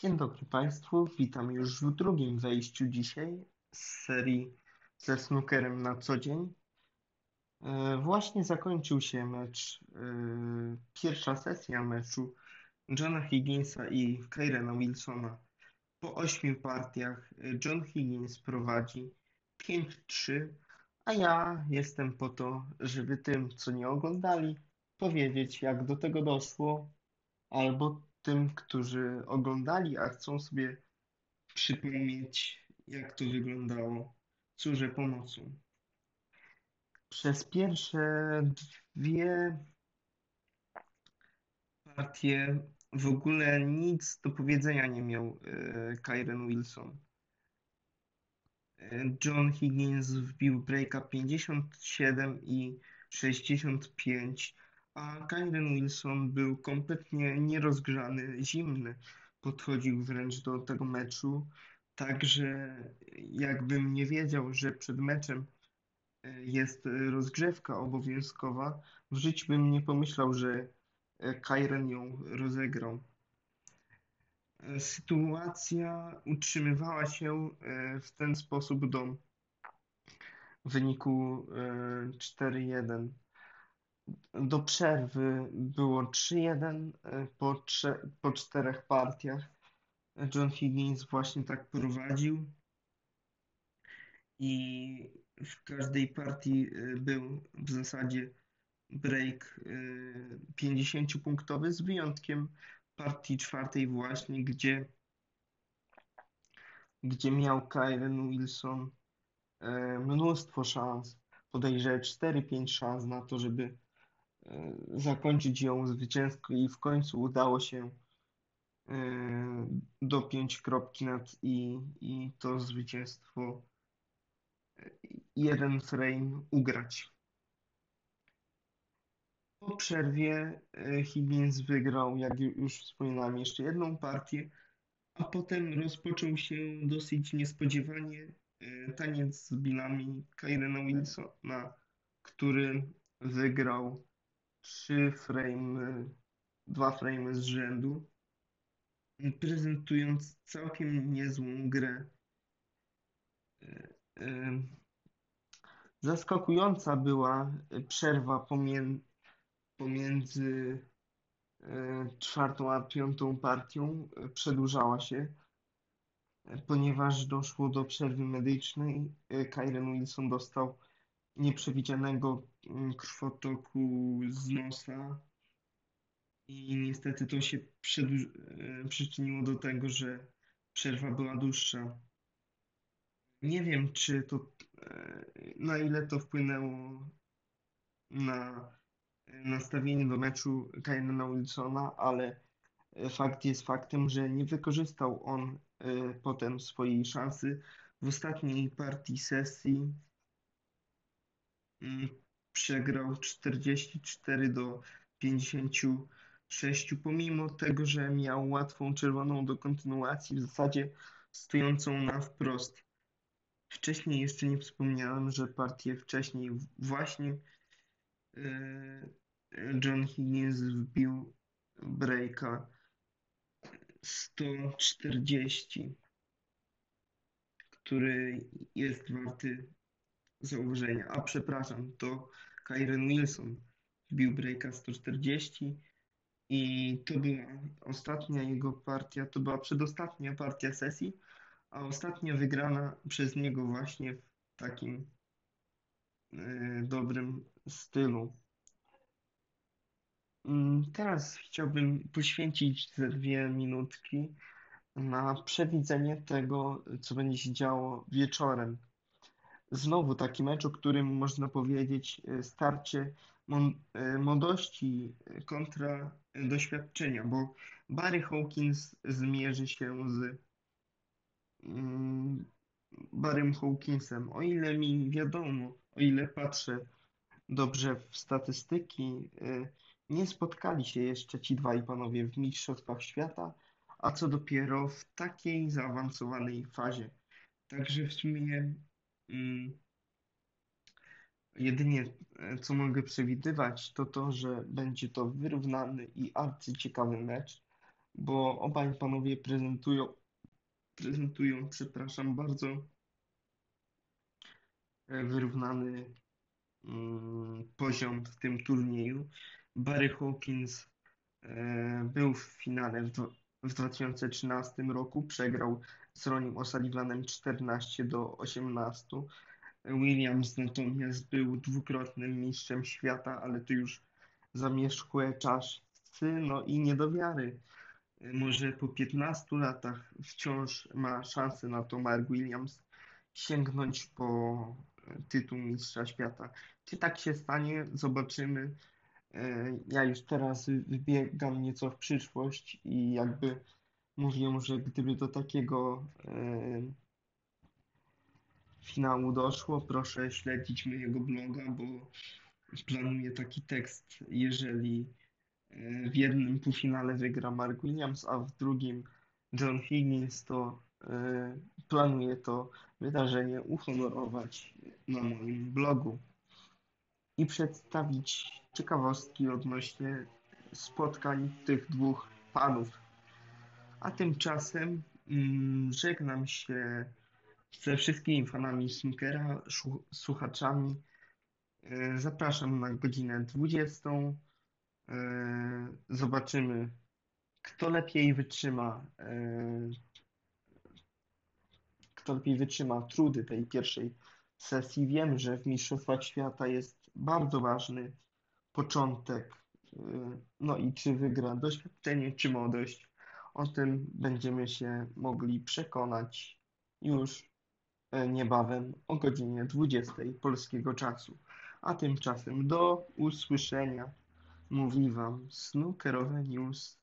Dzień dobry Państwu, witam już w drugim wejściu dzisiaj z serii ze snookerem na co dzień. E, Właśnie zakończył się mecz, e, pierwsza sesja meczu Johna Higginsa i Kyrena Wilsona. Po ośmiu partiach e, John Higgins prowadzi 5-3, a ja jestem po to, żeby tym, co nie oglądali, powiedzieć, jak do tego doszło, albo tym, którzy oglądali, a chcą sobie przypomnieć, jak to wyglądało, służę pomocą. Przez pierwsze dwie partie w ogóle nic do powiedzenia nie miał e, Kyren Wilson. E, John Higgins wbił breaka 57 i 65, a Kyren Wilson był kompletnie nierozgrzany, zimny. Podchodził wręcz do tego meczu, także jakbym nie wiedział, że przed meczem e, jest rozgrzewka obowiązkowa, w życiu bym nie pomyślał, że Kyren ją rozegrał. E, Sytuacja utrzymywała się e, w ten sposób do wyniku e, 4-1. Do przerwy było 3-1 e, po, po czterech partiach. John Higgins właśnie tak prowadził i w każdej partii e, był w zasadzie break 50-punktowy z wyjątkiem partii czwartej właśnie, gdzie, gdzie miał Kyren Wilson e, mnóstwo szans, podejrzewam 4-5 szans na to, żeby e, zakończyć ją zwycięsko i w końcu udało się e, dopiąć kropki nad i i to zwycięstwo jeden frame ugrać. Po przerwie Higgins wygrał, jak już wspominałem, jeszcze jedną partię, a potem rozpoczął się dosyć niespodziewanie taniec z bilami Kyrena Wilsona, który wygrał trzy frame, dwa frame z rzędu, prezentując całkiem niezłą grę. E, zaskakująca była przerwa pomiędzy e, czwartą a piątą partią e, przedłużała się, e, ponieważ doszło do przerwy medycznej. Kyren Wilson dostał nieprzewidzianego mm, krwotoku z nosa i niestety to się przyczyniło do tego, że przerwa była dłuższa. Nie wiem, czy to, na ile to wpłynęło na nastawienie do meczu Kynena Wilsona, ale fakt jest faktem, że nie wykorzystał on e, potem swojej szansy. W ostatniej partii sesji przegrał 44 do 56, pomimo tego, że miał łatwą czerwoną do kontynuacji, w zasadzie stojącą na wprost. Wcześniej jeszcze nie wspomniałem, że partię wcześniej właśnie e, John Higgins wbił breaka 140, który jest warty zauważenia. A przepraszam, to Kyren Wilson wbił breaka 140 i to była ostatnia jego partia, to była przedostatnia partia sesji, a ostatnia wygrana przez niego właśnie w takim y, dobrym stylu. Mm, Teraz chciałbym poświęcić ze dwie minutki na przewidzenie tego, co będzie się działo wieczorem. Znowu taki mecz, o którym można powiedzieć e, starcie e, młodości kontra doświadczenia, bo Barry Hawkins zmierzy się z mm, Barrym Hawkinsem. O ile mi wiadomo, o ile patrzę dobrze w statystyki, e, nie spotkali się jeszcze ci dwaj panowie w Mistrzostwach Świata, a co dopiero w takiej zaawansowanej fazie. Także w sumie jedynie co mogę przewidywać, to to, że będzie to wyrównany i arcyciekawy mecz. bo obaj panowie prezentują, prezentują, przepraszam, bardzo wyrównany mm, poziom w tym turnieju. Barry Hawkins e, był w finale w 2013 roku, przegrał z Ronim O'Sullivanem 14 do 18. Williams natomiast był dwukrotnym mistrzem świata, ale to już zamierzchłe czasy, no i nie do wiary. Może po 15 latach wciąż ma szansę na to Mark Williams sięgnąć po tytuł mistrza świata. Czy tak się stanie? Zobaczymy. E, Ja już teraz wybiegam nieco w przyszłość i jakby mówię, że gdyby do takiego e, finału doszło, proszę śledzić mojego bloga, bo planuję taki tekst, jeżeli e, w jednym półfinale wygra Mark Williams, a w drugim John Higgins, to e, planuję to wydarzenie uhonorować na moim blogu i przedstawić ciekawostki odnośnie spotkań tych dwóch panów. A tymczasem mm, żegnam się ze wszystkimi fanami szu- słuchaczami. E, Zapraszam na godzinę 20. E, Zobaczymy, kto lepiej wytrzyma, e, kto lepiej wytrzyma trudy tej pierwszej sesji. Wiem, że w Mistrzostwach Świata jest bardzo ważny początek. No i czy wygra doświadczenie, czy młodość. O tym będziemy się mogli przekonać już e, niebawem o godzinie 20 polskiego czasu. A tymczasem do usłyszenia mówi Wam Snookerowe News